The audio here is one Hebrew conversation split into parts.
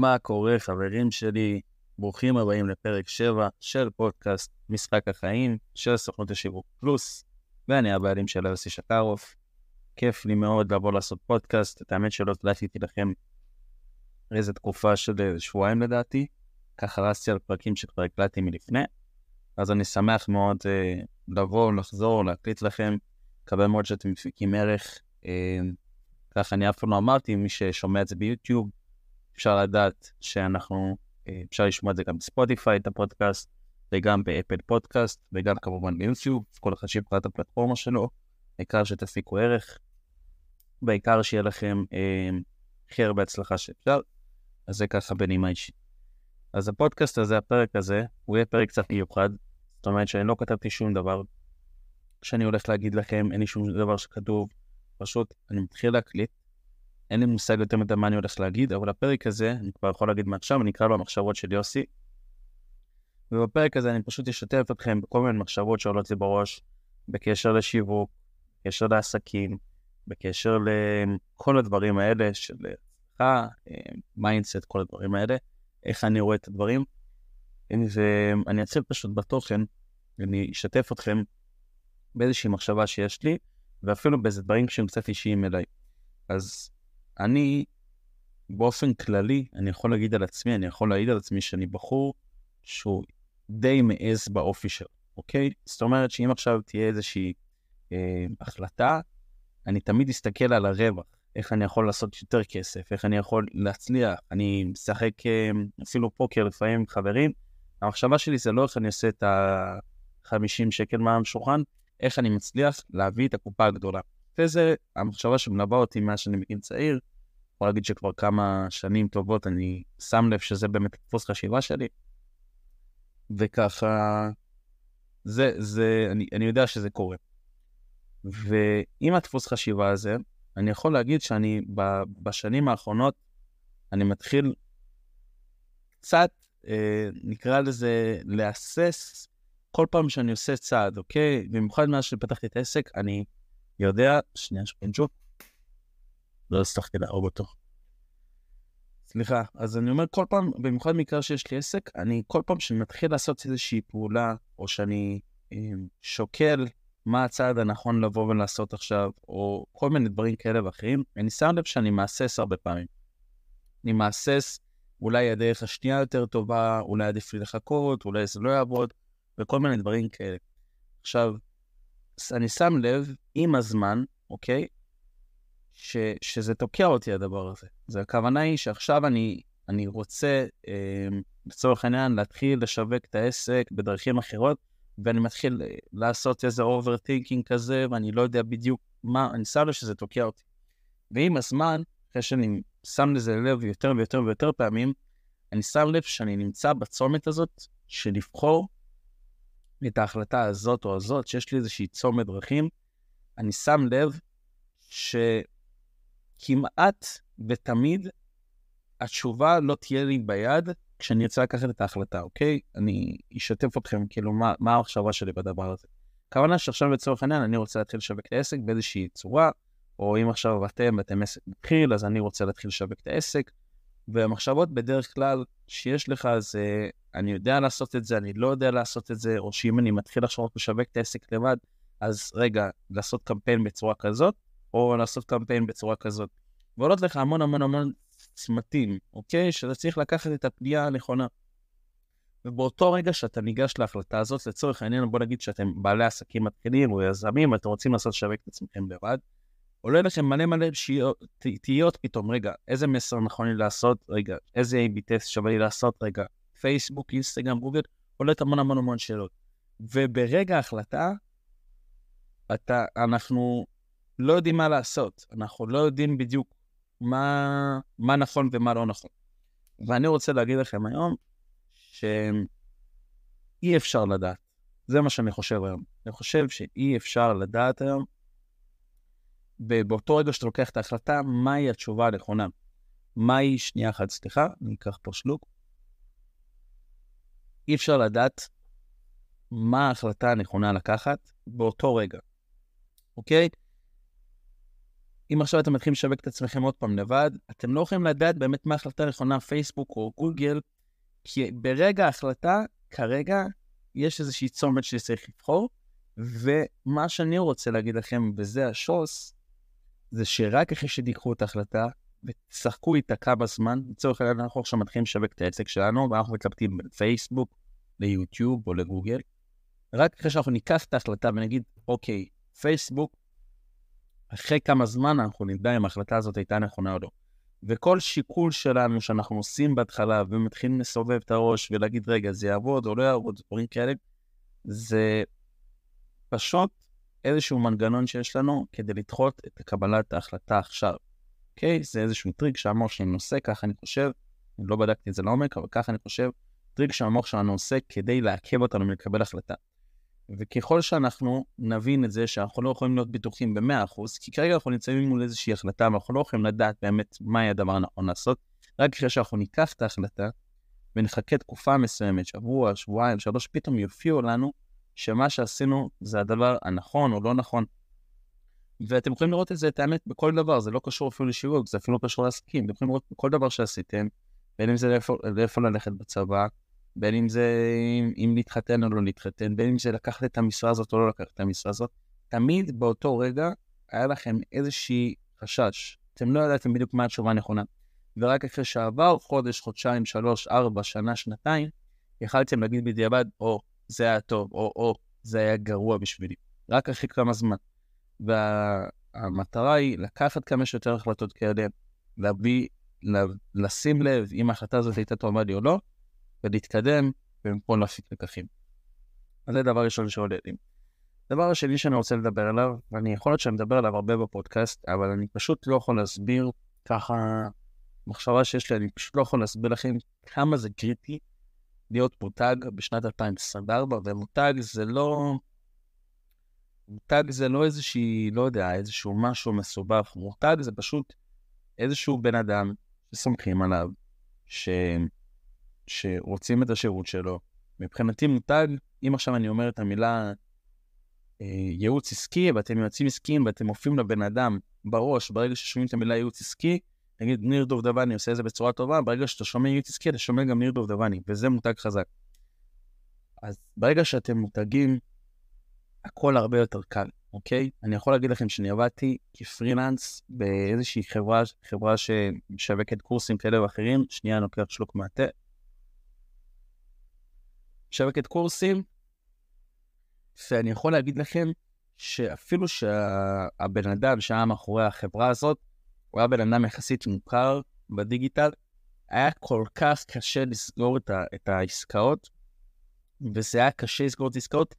מה קורה, חברים שלי? ברוכים הבאים לפרק 7 של פודקאסט משחק החיים של סוכנות השיווק פלוס, ואני הבעלים של יוסי שקרוף. כיף לי מאוד לבוא לעשות פודקאסט, את האמת שלא תדעתי לכם איזה תקופה של שבועיים לדעתי, ככה רצתי על פרקים שכבר הקלטתי מלפני, אז אני שמח מאוד אה, לבוא, לחזור, להקליט לכם, מקווה מאוד שאתם מפיקים ערך. אה, ככה אני אף פעם לא אמרתי, מי ששומע את זה ביוטיוב, אפשר לדעת שאנחנו, אה, אפשר לשמוע את זה גם בספוטיפיי, את הפודקאסט, וגם באפל פודקאסט, וגם כמובן ביוטיוב, כל אחד שיבחר את הפלטפורמה שלו, העיקר שתפיקו ערך, בעיקר שיהיה לכם אה, הכי הרבה הצלחה שאפשר, אז זה ככה בנימה אישית. אז הפודקאסט הזה, הפרק הזה, הוא יהיה פרק קצת מיוחד, זאת אומרת שאני לא כתבתי שום דבר. כשאני הולך להגיד לכם, אין לי שום דבר שכתוב, פשוט אני מתחיל להקליט, אין לי מושג יותר מדי מה אני הולך להגיד, אבל הפרק הזה, אני כבר יכול להגיד מעכשיו, אני אקרא לו המחשבות של יוסי. ובפרק הזה אני פשוט אשתף אתכם בכל מיני מחשבות שעולות לי בראש, בקשר לשיווק, בקשר לעסקים, בקשר לכל הדברים האלה של הצלחה, mindset, כל הדברים האלה, איך אני רואה את הדברים. ואני אתחיל פשוט בתוכן, ואני אשתף אתכם באיזושהי מחשבה שיש לי, ואפילו באיזה דברים שהם קצת אישיים אליי. אז אני, באופן כללי, אני יכול להגיד על עצמי, אני יכול להעיד על עצמי שאני בחור שהוא די מעז באופי שלו, אוקיי? זאת אומרת שאם עכשיו תהיה איזושהי אה, החלטה, אני תמיד אסתכל על הרווח, איך אני יכול לעשות יותר כסף, איך אני יכול להצליח. אני משחק אה, אפילו פוקר לפעמים עם חברים, המחשבה שלי זה לא איך אני עושה את ה-50 שקל מהשולחן, איך אני מצליח להביא את הקופה הגדולה. וזה המחשבה שמלווה אותי מאז שאני מגיל צעיר. יכול להגיד שכבר כמה שנים טובות אני שם לב שזה באמת דפוס חשיבה שלי. וככה, זה, זה, אני, אני יודע שזה קורה. ועם הדפוס חשיבה הזה, אני יכול להגיד שאני ב, בשנים האחרונות, אני מתחיל קצת, אה, נקרא לזה, להסס כל פעם שאני עושה צעד, אוקיי? במיוחד מאז שפתחתי את העסק, אני יודע, שנייה שפנצ'ו, לא הצלחתי להרוג אותו. סליחה, אז אני אומר כל פעם, במיוחד מקרה שיש לי עסק, אני כל פעם שאני מתחיל לעשות איזושהי פעולה, או שאני אה, שוקל מה הצעד הנכון לבוא ולעשות עכשיו, או כל מיני דברים כאלה ואחרים, אני שם לב שאני מהסס הרבה פעמים. אני מהסס, אולי הדרך השנייה יותר טובה, אולי עדיף לי לחכות, אולי זה לא יעבוד, וכל מיני דברים כאלה. עכשיו, אני שם לב עם הזמן, אוקיי? ש, שזה תוקע אותי הדבר הזה. זה הכוונה היא שעכשיו אני, אני רוצה, אה, לצורך העניין, להתחיל לשווק את העסק בדרכים אחרות, ואני מתחיל אה, לעשות איזה overthinking כזה, ואני לא יודע בדיוק מה, אני שם לב שזה תוקע אותי. ועם הזמן, אחרי שאני שם לזה לב יותר ויותר ויותר פעמים, אני שם לב שאני נמצא בצומת הזאת של לבחור את ההחלטה הזאת או הזאת, שיש לי איזושהי צומת דרכים, אני שם לב שכמעט ותמיד התשובה לא תהיה לי ביד כשאני ארצה לקחת את ההחלטה, אוקיי? אני אשתף אתכם, כאילו, מה, מה המחשבה שלי בדבר הזה. הכוונה שעכשיו לצורך העניין אני רוצה להתחיל לשווק את העסק באיזושהי צורה, או אם עכשיו אתם, אתם עסק מתחיל, אז אני רוצה להתחיל לשווק את העסק. והמחשבות בדרך כלל שיש לך זה, אני יודע לעשות את זה, אני לא יודע לעשות את זה, או שאם אני מתחיל עכשיו לשווק את העסק לבד, אז רגע, לעשות קמפיין בצורה כזאת, או לעשות קמפיין בצורה כזאת. ועולות לך המון המון המון צמתים, אוקיי? שאתה צריך לקחת את הפנייה הנכונה. ובאותו רגע שאתה ניגש להחלטה הזאת, לצורך העניין, בוא נגיד שאתם בעלי עסקים מתחילים או יזמים, ואתם רוצים לעשות לשווק את עצמכם לבד, עולה לכם מלא מלא תהיות פתאום, רגע, איזה מסר נכון לי לעשות, רגע, איזה A-B טסט שווה לי לעשות, רגע, פייסבוק, אינסטגרם, גוגל, עולת המון המון המון שאלות. וברגע ההחלטה, אתה, אנחנו לא יודעים מה לעשות, אנחנו לא יודעים בדיוק מה, מה נכון ומה לא נכון. ואני רוצה להגיד לכם היום שאי אפשר לדעת. זה מה שאני חושב היום. אני חושב שאי אפשר לדעת היום ובאותו רגע שאתה לוקח את ההחלטה, מהי התשובה הנכונה? מהי, שנייה אחת, סליחה, אני אקח פה שלוק. אי אפשר לדעת מה ההחלטה הנכונה לקחת באותו רגע, אוקיי? אם עכשיו אתם מתחילים לשווק את עצמכם עוד פעם לבד, אתם לא יכולים לדעת באמת מה ההחלטה הנכונה, פייסבוק או גוגל, כי ברגע ההחלטה, כרגע, יש איזושהי צומת שצריך לבחור, ומה שאני רוצה להגיד לכם, וזה השוס, זה שרק אחרי שתיקחו את ההחלטה ותשחקו איתה כמה זמן, לצורך העניין אנחנו עכשיו מתחילים לשווק את העסק שלנו, ואנחנו מתלבטים לפייסבוק, ליוטיוב או לגוגל, רק אחרי שאנחנו ניקח את ההחלטה ונגיד, אוקיי, פייסבוק, אחרי כמה זמן אנחנו נדע אם ההחלטה הזאת הייתה נכונה או לא. וכל שיקול שלנו שאנחנו עושים בהתחלה ומתחילים לסובב את הראש ולהגיד, רגע, זה יעבוד או לא יעבוד, דברים כאלה, זה פשוט איזשהו מנגנון שיש לנו כדי לדחות את קבלת ההחלטה עכשיו. אוקיי? זה איזשהו טריק שהמוח שלנו עושה, ככה אני חושב, אני לא בדקתי את זה לעומק, אבל ככה אני חושב, טריק שהמוח שלנו עושה כדי לעכב אותנו מלקבל החלטה. וככל שאנחנו נבין את זה שאנחנו לא יכולים להיות בטוחים ב-100%, כי כרגע אנחנו נמצאים מול איזושהי החלטה ואנחנו לא יכולים לדעת באמת מהי הדבר הנכון לעשות, רק אחרי שאנחנו ניקח את ההחלטה ונחכה תקופה מסוימת, שבוע, שבועיים, שלוש, פתאום יופיעו לנו שמה שעשינו זה הדבר הנכון או לא נכון. ואתם יכולים לראות את זה, את האמת, בכל דבר, זה לא קשור אפילו לשיווק, זה אפילו לא קשור לעסקים, אתם יכולים לראות בכל דבר שעשיתם, בין אם זה לאיפה, לאיפה ללכת בצבא, בין אם זה אם, אם להתחתן או לא להתחתן, בין אם זה לקחת את המשרה הזאת או לא לקחת את המשרה הזאת, תמיד באותו רגע היה לכם איזושהי חשש. אתם לא ידעתם בדיוק מה התשובה הנכונה. ורק אחרי שעבר חודש, חודשיים, שלוש, ארבע, שנה, שנתיים, יכלתם להגיד בדיעבד, או, זה היה טוב, או, או, זה היה גרוע בשבילי. רק אחרי כמה זמן. והמטרה היא לקחת כמה שיותר החלטות כאלה, להביא, לשים לב אם ההחלטה הזאת הייתה טובה לי או לא, ולהתקדם, ומפה להפיק לקחים. אז זה דבר ראשון שעולה לי. דבר השני שאני רוצה לדבר עליו, ואני יכול להיות שאני מדבר עליו הרבה בפודקאסט, אבל אני פשוט לא יכול להסביר ככה, מחשבה שיש לי, אני פשוט לא יכול להסביר לכם כמה זה קריטי להיות מותג בשנת 2024, ומותג זה לא... מותג זה לא איזושהי, לא יודע, איזשהו משהו מסובך, מותג זה פשוט איזשהו בן אדם שסומכים עליו, ש... שרוצים את השירות שלו. מבחינתי מותג, אם עכשיו אני אומר את המילה אה, ייעוץ עסקי, ואתם יועצים עסקיים ואתם מופיעים לבן אדם בראש, ברגע ששומעים את המילה ייעוץ עסקי, נגיד ניר דובדבני עושה את זה בצורה טובה, ברגע שאתה שומע עסקי, אתה שומע גם ניר דובדבני, וזה מותג חזק. אז ברגע שאתם מותגים, הכל הרבה יותר קל, אוקיי? אני יכול להגיד לכם שאני עבדתי כפרילנס באיזושהי חברה, חברה שמשווקת קורסים כאלה ואחרים, שנייה אני לוקח שלוק מעטה. משווקת קורסים, ואני יכול להגיד לכם שאפילו שהבן אדם שהיה מאחורי החברה הזאת, הוא היה בן אדם יחסית מוכר בדיגיטל, היה כל כך קשה לסגור את, ה, את העסקאות, וזה היה קשה לסגור את העסקאות,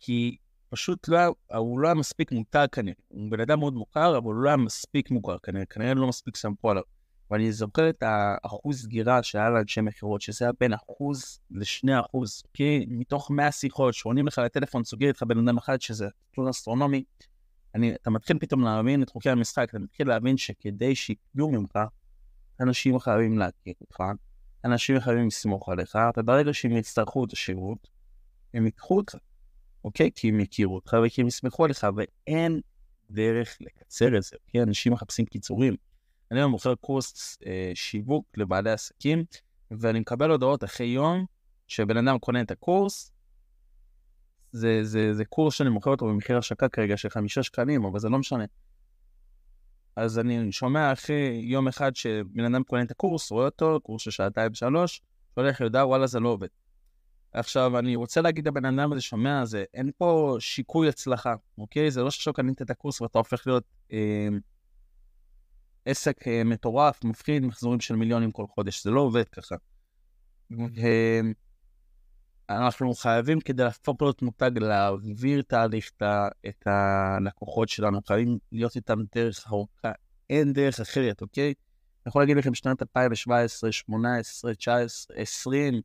כי פשוט לא היה, הוא לא היה מספיק מותג כנראה. הוא בן אדם מאוד מוכר, אבל הוא לא היה מספיק מוכר כנראה, כנראה לא מספיק סמכו עליו. ואני זוכר את האחוז סגירה שהיה לאנשי מכירות, שזה היה בין אחוז לשני אחוז, כי מתוך 100 שיחות שעונים לך לטלפון, סוגר איתך בן אדם אחד, שזה נתון אסטרונומי, אני, אתה מתחיל פתאום להבין את חוקי המשחק, אתה מתחיל להבין שכדי שיקנו ממך, אנשים חייבים להכיר אותך, אנשים חייבים לסמוך עליך, וברגע שהם יצטרכו את השירות, הם ייקחו אותך, אוקיי? כי הם יכירו אותך וכי הם יסמכו עליך, ואין דרך לקצר את זה, כי אנשים מחפשים קיצורים. אני היום מוכר קורס אה, שיווק לבעלי עסקים, ואני מקבל הודעות אחרי יום שבן אדם קונה את הקורס, זה, זה, זה קורס שאני מוכר אותו במחיר השקה כרגע של חמישה שקלים, אבל זה לא משנה. אז אני שומע אחרי יום אחד שבן אדם קונה את הקורס, רואה אותו, קורס של שעתיים שלוש, שולח יודע, וואלה זה לא עובד. עכשיו, אני רוצה להגיד לבן אדם הזה, שומע, זה, אין פה שיקוי הצלחה, אוקיי? זה לא שעכשיו קנית את הקורס ואתה הופך להיות אה, עסק אה, מטורף, מפחיד, מחזורים של מיליונים כל חודש, זה לא עובד ככה. אה, אנחנו חייבים כדי להפוך להיות מותג, להעביר תהליך את הלקוחות שלנו, חייבים להיות איתם דרך ארוכה, אין דרך אחרת, אוקיי? אני יכול להגיד לכם שנת 2017, 2018, 2019, 2020,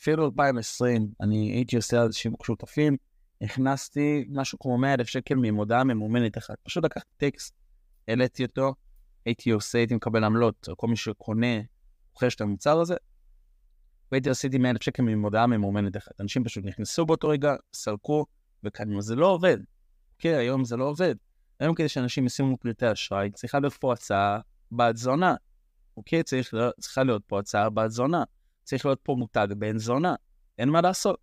אפילו 2020, אני הייתי עושה שיווק שותפים, הכנסתי משהו כמו 100 אלף שקל ממודעה ממומנת אחת. פשוט לקחתי טקסט, העליתי אותו, הייתי עושה, הייתי מקבל עמלות, כל מי שקונה, רוכש את המוצר הזה, והייתי עשיתי 100 אלף שקל ממודעה ממומנת אחת. אנשים פשוט נכנסו באותו רגע, סרקו וקנו. זה לא עובד. כן, היום זה לא עובד. היום כדי שאנשים ישימו פרטי אשראי, צריכה להיות פה הצעה בת זונה. אוקיי? צריך, צריכה להיות פה הצעה בת זונה. צריך להיות פה מותג בן זונה. אין מה לעשות.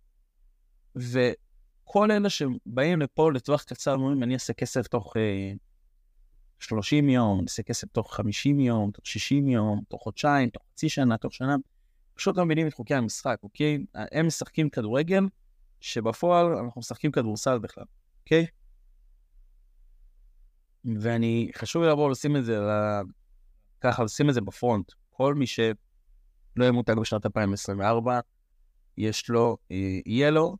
וכל אלה שבאים לפה לטווח קצר, אומרים, אני אעשה כסף תוך אה, 30 יום, אני אעשה כסף תוך 50 יום, תוך 60 יום, תוך חודשיים, תוך חצי שנה, תוך שנה. פשוט לא מבינים את חוקי המשחק, אוקיי? הם משחקים כדורגל, שבפועל אנחנו משחקים כדורסל בכלל, אוקיי? ואני, חשוב לי לבוא לשים את זה, ככה, לשים את זה בפרונט. כל מי שלא יהיה מותג בשנת 2024, יש לו, אה, יהיה לו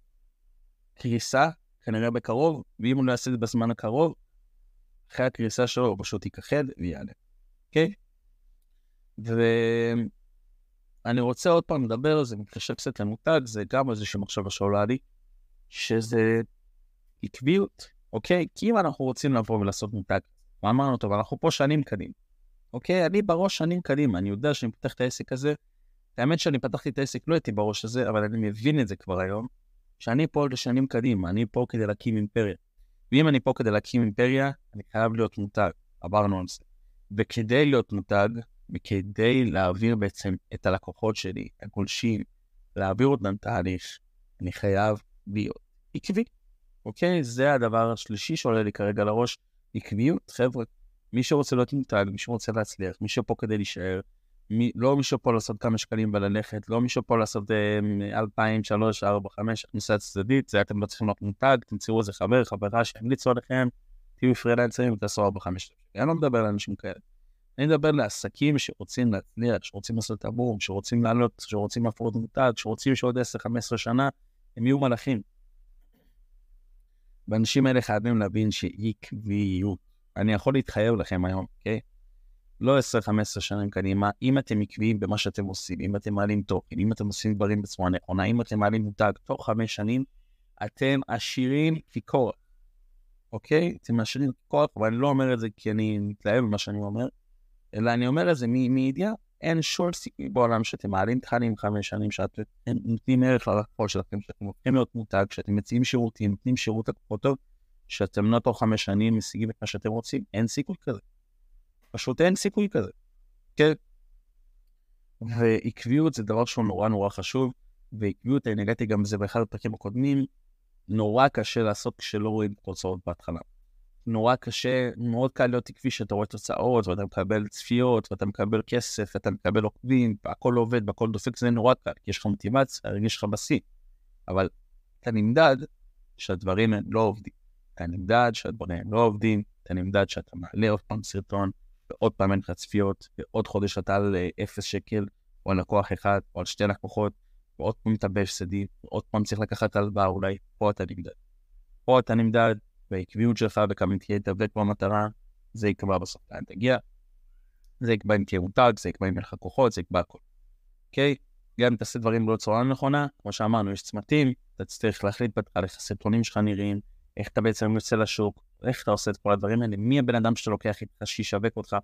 קריסה, כנראה בקרוב, ואם הוא לא יעשה את זה בזמן הקרוב, אחרי הקריסה שלו הוא פשוט ייכחד ויעלה, אוקיי? ואני רוצה עוד פעם לדבר זה, מתקשר קצת למותג, זה גם איזושהי מחשבה שעולה לי, שזה עקביות, אוקיי? כי אם אנחנו רוצים לבוא ולעשות מותג, ואמרנו, טוב, אנחנו פה שנים קדימה, אוקיי? אני בראש שנים קדימה, אני יודע שאני פותח את העסק הזה. האמת שאני פתחתי את העסק, לא הייתי בראש הזה, אבל אני מבין את זה כבר היום, שאני פה לשנים קדימה, אני פה כדי להקים אימפריה. ואם אני פה כדי להקים אימפריה, אני חייב להיות מותג, עברנו על זה. וכדי להיות מותג, וכדי להעביר בעצם את הלקוחות שלי, הגולשים, להעביר אותם תהליך, אני חייב להיות עקבי, אוקיי? זה הדבר השלישי שעולה לי כרגע לראש, עקביות. חבר'ה, מי שרוצה להיות מותג, מי שרוצה להצליח, מי שפה כדי להישאר, מי, לא מי שפה לעשות כמה שקלים וללכת, לא מי שפה לעשות אה, אלפיים, שלוש, ארבע, חמש, הכניסה צדדית, זה אתם לא צריכים להיות מותג, תמצאו איזה חבר, חברה שימליצו עליכם, תהיו פרילנסרים ותעשו ארבע, חמש. אני לא מדבר על אנשים כאלה. אני מדבר לעסקים שרוצים להצליח, שרוצים לעשות עבור, שרוצים לעלות, שרוצים להפרות מותג, שרוצים שעוד 10-15 שנה הם יהיו מלאכים. והאנשים האלה חייבים להבין שעקביות. אני יכול להתחייב לכם היום, אוקיי? לא 10-15 שנים קדימה, אם אתם עקביים במה שאתם עושים, אם אתם מעלים תוכן, אם אתם עושים דברים בצורה נכונה, אם אתם מעלים מותג תוך חמש שנים, אתם עשירים ככוח, אוקיי? אתם עשירים ככוח, ואני לא אומר את זה כי אני מתלהב במה שאני אומר, אלא אני אומר את זה מידיעה, אין שום סיכוי בעולם שאתם מעלים תכנים חמש שנים, שאתם נותנים ערך ללקוחות שלכם, שאתם הופכים להיות מותג, שאתם מציעים שירותים, נותנים שירות לקוחות טוב, שאתם לא תוך חמש שנים משיגים את מה שאתם רוצים, אין סיכוי כזה. פשוט אין סיכוי כזה. כן? ועקביות זה דבר שהוא נורא נורא חשוב, ועקביות, אני נגעתי גם בזה באחד הפרקים הקודמים, נורא קשה לעשות כשלא רואים תוצאות בהתחלה. נורא קשה, מאוד קל להיות עקבי שאתה רואה תוצאות, ואתה מקבל צפיות, ואתה מקבל כסף, ואתה מקבל עוקבים, והכל עובד, והכל דופק, זה נורא קל, כי יש לך מוטיבציה, יש לך בשיא. אבל אתה נמדד שהדברים לא עובדים. אתה נמדד שהדברים לא עובדים, אתה נמדד שאתה מעלה עוד פעם סרטון, ועוד פעם אין לך צפיות, ועוד חודש אתה על אה, אפס שקל, או על לקוח אחד, או על שתי לקוחות, ועוד פעם אתה בהפסדים, ועוד פעם צריך לקחת הלוואה, אולי פה אתה נמדד. פה אתה נמדד, והעקביות שלך, וכמה תהיה דבק במטרה, זה יקבע בסוף לאן תגיע. זה יקבע אם תהיה מותג, זה יקבע אם יהיה לך כוחות, זה יקבע הכל. אוקיי? גם אם תעשה דברים בצורה נכונה, כמו שאמרנו, יש צמתים, אתה צריך להחליט בהתחלה איך הסרטונים שלך נראים, איך אתה בעצם יוצא לשוק, איך אתה עושה את כל הדברים האלה, מי הבן אדם שאתה לוקח איתך שישווק אותך.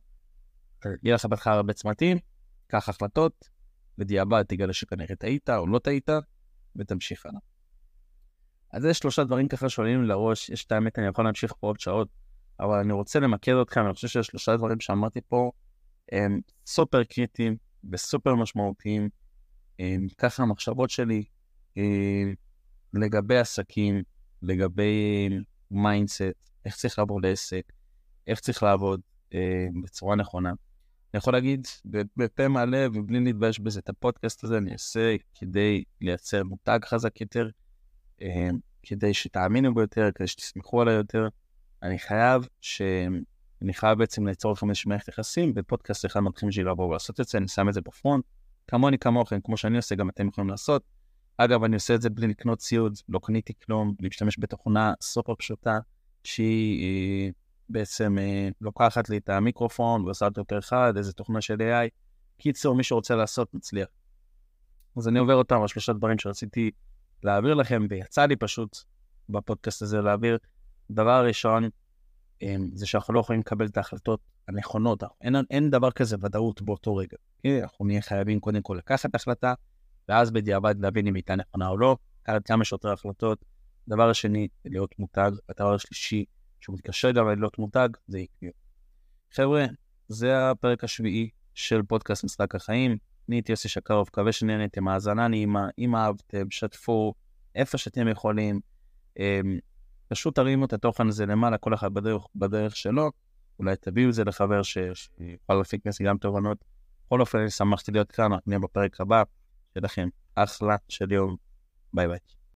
יהיה לך בהתחלה הרבה צמתים, קח החלטות, בדיעבד תגלה שכנראה טעית או לא טעית, ותמשיך הלאה. אז יש שלושה דברים ככה שעולים לי לראש, יש את האמת, אני יכול להמשיך פה עוד שעות, אבל אני רוצה למקד אתכם, אני חושב שהשלושה דברים שאמרתי פה הם סופר קריטיים וסופר משמעותיים. הם, ככה המחשבות שלי הם, לגבי עסקים, לגבי mindset, איך צריך לעבור לעסק, איך צריך לעבוד אה, בצורה נכונה. אני יכול להגיד בפה מלא ובלי להתבייש בזה, את הפודקאסט הזה אני אעשה כדי לייצר מותג חזק יותר, אה, כדי שתאמינו בו יותר, כדי שתסמכו עליי יותר. אני חייב ש... אני חייב בעצם ליצור לכם איזושהי מערכת יחסים, ופודקאסט אחד מתחילים בשביל לבוא ולעשות את זה, אני שם את זה בפרונט. כמוני כמוכם, כמו שאני עושה, גם אתם יכולים לעשות. אגב, אני עושה את זה בלי לקנות ציוד, לא קניתי כלום, להשתמש בתוכנה סופר פשוטה, שהיא אה, בעצם אה, לוקחת לי את המיקרופון ועושה אותו יותר אחד, איזה תוכנה של AI. קיצור, מי שרוצה לעשות, מצליח. אז אני עובר אותם על שלושה דברים שרציתי להעביר לכם, ויצא לי פשוט בפודקאסט הזה להעביר. דבר ראשון, אה, זה שאנחנו לא יכולים לקבל את ההחלטות הנכונות. אין, אין דבר כזה ודאות באותו רגע. אנחנו נהיה חייבים קודם כל לקחת החלטה, ואז בדיעבד להבין אם הייתה נכונה או לא, לקחת כמה שיותר החלטות. דבר שני, להיות מותג. הדבר השלישי, שהוא מתקשר גם להיות מותג, זה עקביות. חבר'ה, זה הפרק השביעי של פודקאסט משחק החיים. אני הייתי יוסי שקרוב, מקווה שנהנתם, האזנה נעימה, אם אהבתם, שתפו, איפה שאתם יכולים. אמ, פשוט תרימו את התוכן הזה למעלה, כל אחד בדרך, בדרך שלו. אולי תביאו את זה לחבר שיוכל להפיק מסי גם תובנות. בכל אופן, שמחתי להיות כאן, נהיה בפרק הבא. שיהיה לכם אחלה של יום. ביי ביי.